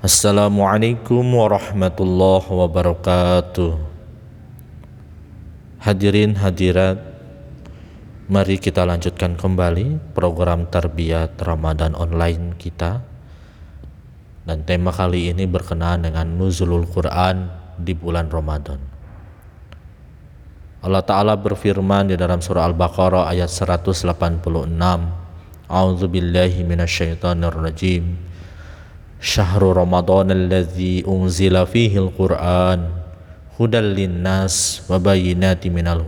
Assalamualaikum warahmatullahi wabarakatuh. Hadirin hadirat Mari kita lanjutkan kembali program tarbiyat Ramadan online kita. Dan tema kali ini berkenaan dengan nuzulul Quran di bulan Ramadan. Allah Ta'ala berfirman di dalam surah Al-Baqarah ayat 186 A'udzu billahi شهر رمضان alladzi unzila fihi al-Qur'an hudal linnas من minal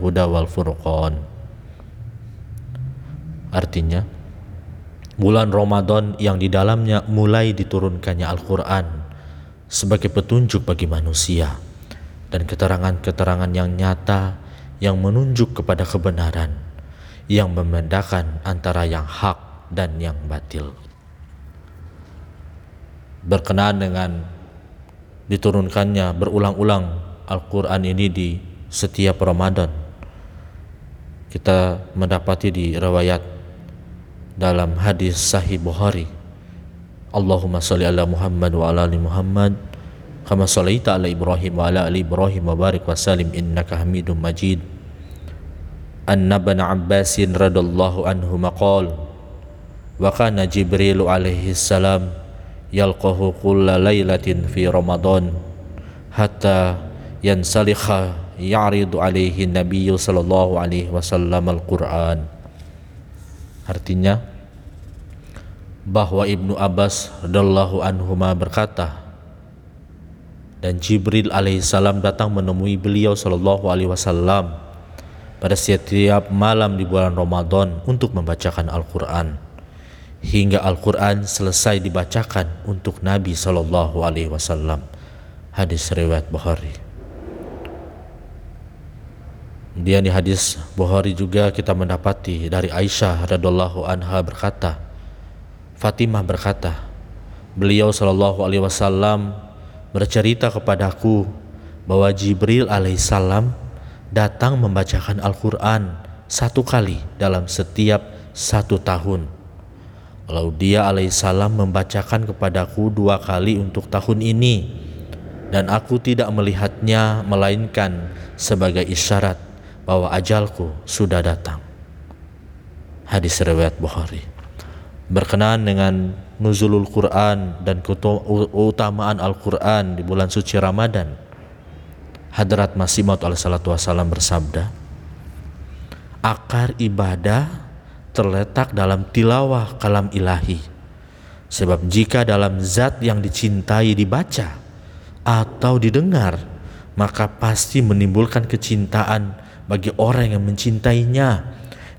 Artinya bulan Ramadan yang di dalamnya mulai diturunkannya Al-Qur'an sebagai petunjuk bagi manusia dan keterangan-keterangan yang nyata yang menunjuk kepada kebenaran yang membedakan antara yang hak dan yang batil berkenaan dengan diturunkannya berulang-ulang Al-Quran ini di setiap Ramadan. Kita mendapati di riwayat dalam hadis sahih Bukhari. Allahumma salli ala Muhammad wa ala ali Muhammad kama sallaita ala Ibrahim wa ala ali Ibrahim wa barik wa salim innaka hamidum majid. Anna bin Abbas radallahu anhu maqal wa kana Jibril alaihi salam yalqahu kulla laylatin fi Ramadan hatta yansalikha ya'ridu alaihi Nabi sallallahu alaihi wasallam Al-Qur'an. Artinya bahwa Ibnu Abbas radhiyallahu anhuma berkata dan Jibril alaihissalam datang menemui beliau sallallahu alaihi wasallam pada setiap malam di bulan Ramadan untuk membacakan Al-Qur'an hingga Al-Quran selesai dibacakan untuk Nabi Shallallahu Alaihi Wasallam. Hadis riwayat Bukhari. Dia di hadis Bukhari juga kita mendapati dari Aisyah radhiallahu anha berkata, Fatimah berkata, beliau Shallallahu Alaihi Wasallam bercerita kepadaku bahwa Jibril alaihissalam datang membacakan Al-Quran satu kali dalam setiap satu tahun Lalu dia alaihissalam membacakan kepadaku dua kali untuk tahun ini dan aku tidak melihatnya melainkan sebagai isyarat bahwa ajalku sudah datang. Hadis riwayat Bukhari. Berkenaan dengan nuzulul Quran dan keutamaan Al-Quran di bulan suci Ramadan, Hadrat Masih Maud alaihissalatu wassalam bersabda, akar ibadah terletak dalam tilawah kalam ilahi. Sebab jika dalam zat yang dicintai dibaca atau didengar, maka pasti menimbulkan kecintaan bagi orang yang mencintainya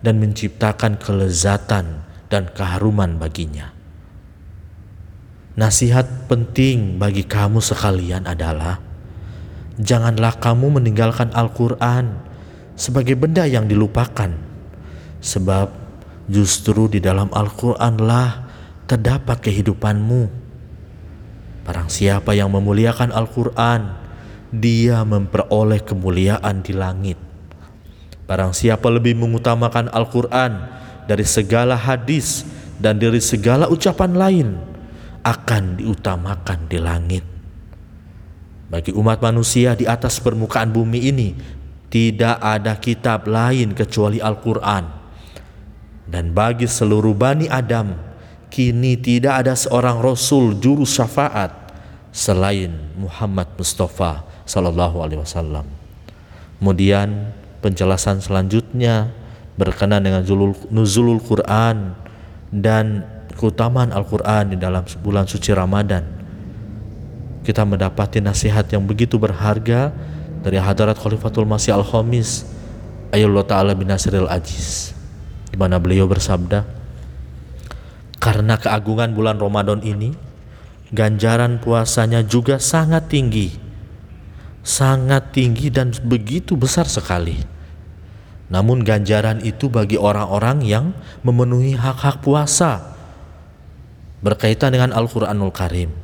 dan menciptakan kelezatan dan keharuman baginya. Nasihat penting bagi kamu sekalian adalah janganlah kamu meninggalkan Al-Quran sebagai benda yang dilupakan, sebab Justru di dalam Al-Quranlah terdapat kehidupanmu. Barang siapa yang memuliakan Al-Quran, dia memperoleh kemuliaan di langit. Barang siapa lebih mengutamakan Al-Quran dari segala hadis dan dari segala ucapan lain, akan diutamakan di langit. Bagi umat manusia di atas permukaan bumi ini, tidak ada kitab lain kecuali Al-Quran dan bagi seluruh Bani Adam, kini tidak ada seorang Rasul juru syafaat selain Muhammad Mustafa Sallallahu Alaihi Wasallam. Kemudian penjelasan selanjutnya berkenaan dengan nuzulul Quran dan keutamaan Al-Quran di dalam bulan suci Ramadan. Kita mendapati nasihat yang begitu berharga dari hadirat Khalifatul Masih Al-Khamis Ayullah Ta'ala bin Nasiril Ajiz di mana beliau bersabda, "Karena keagungan bulan Ramadan ini, ganjaran puasanya juga sangat tinggi. Sangat tinggi dan begitu besar sekali. Namun ganjaran itu bagi orang-orang yang memenuhi hak-hak puasa berkaitan dengan Al-Qur'anul Karim."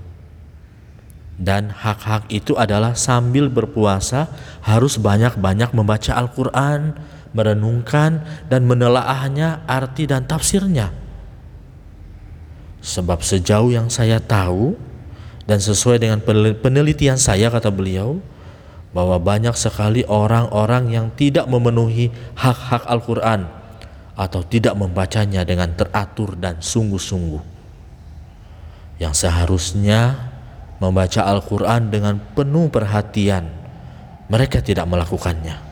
dan hak-hak itu adalah sambil berpuasa harus banyak-banyak membaca Al-Quran, merenungkan dan menelaahnya arti dan tafsirnya. Sebab sejauh yang saya tahu Dan sesuai dengan penelitian saya kata beliau bahwa banyak sekali orang-orang yang tidak memenuhi hak-hak Al-Qur'an atau tidak membacanya dengan teratur dan sungguh-sungguh. Yang seharusnya membaca Al-Qur'an dengan penuh perhatian, mereka tidak melakukannya.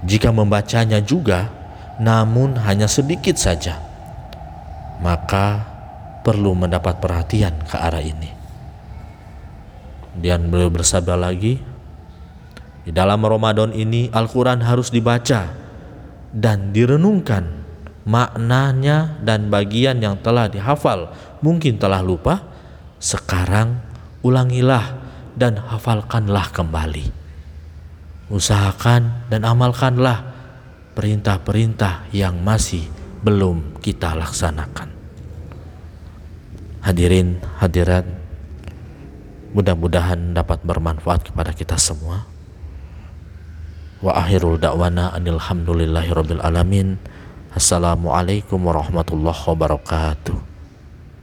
Jika membacanya juga namun hanya sedikit saja, maka perlu mendapat perhatian ke arah ini. Dan beliau bersabda lagi, di dalam Ramadan ini Al-Quran harus dibaca dan direnungkan maknanya dan bagian yang telah dihafal mungkin telah lupa sekarang ulangilah dan hafalkanlah kembali usahakan dan amalkanlah perintah-perintah yang masih belum kita laksanakan hadirin hadirat Mudah-mudahan dapat bermanfaat kepada kita semua. Wa akhirul da'wana anil hamdulillahi rabbil alamin. Assalamualaikum warahmatullahi wabarakatuh.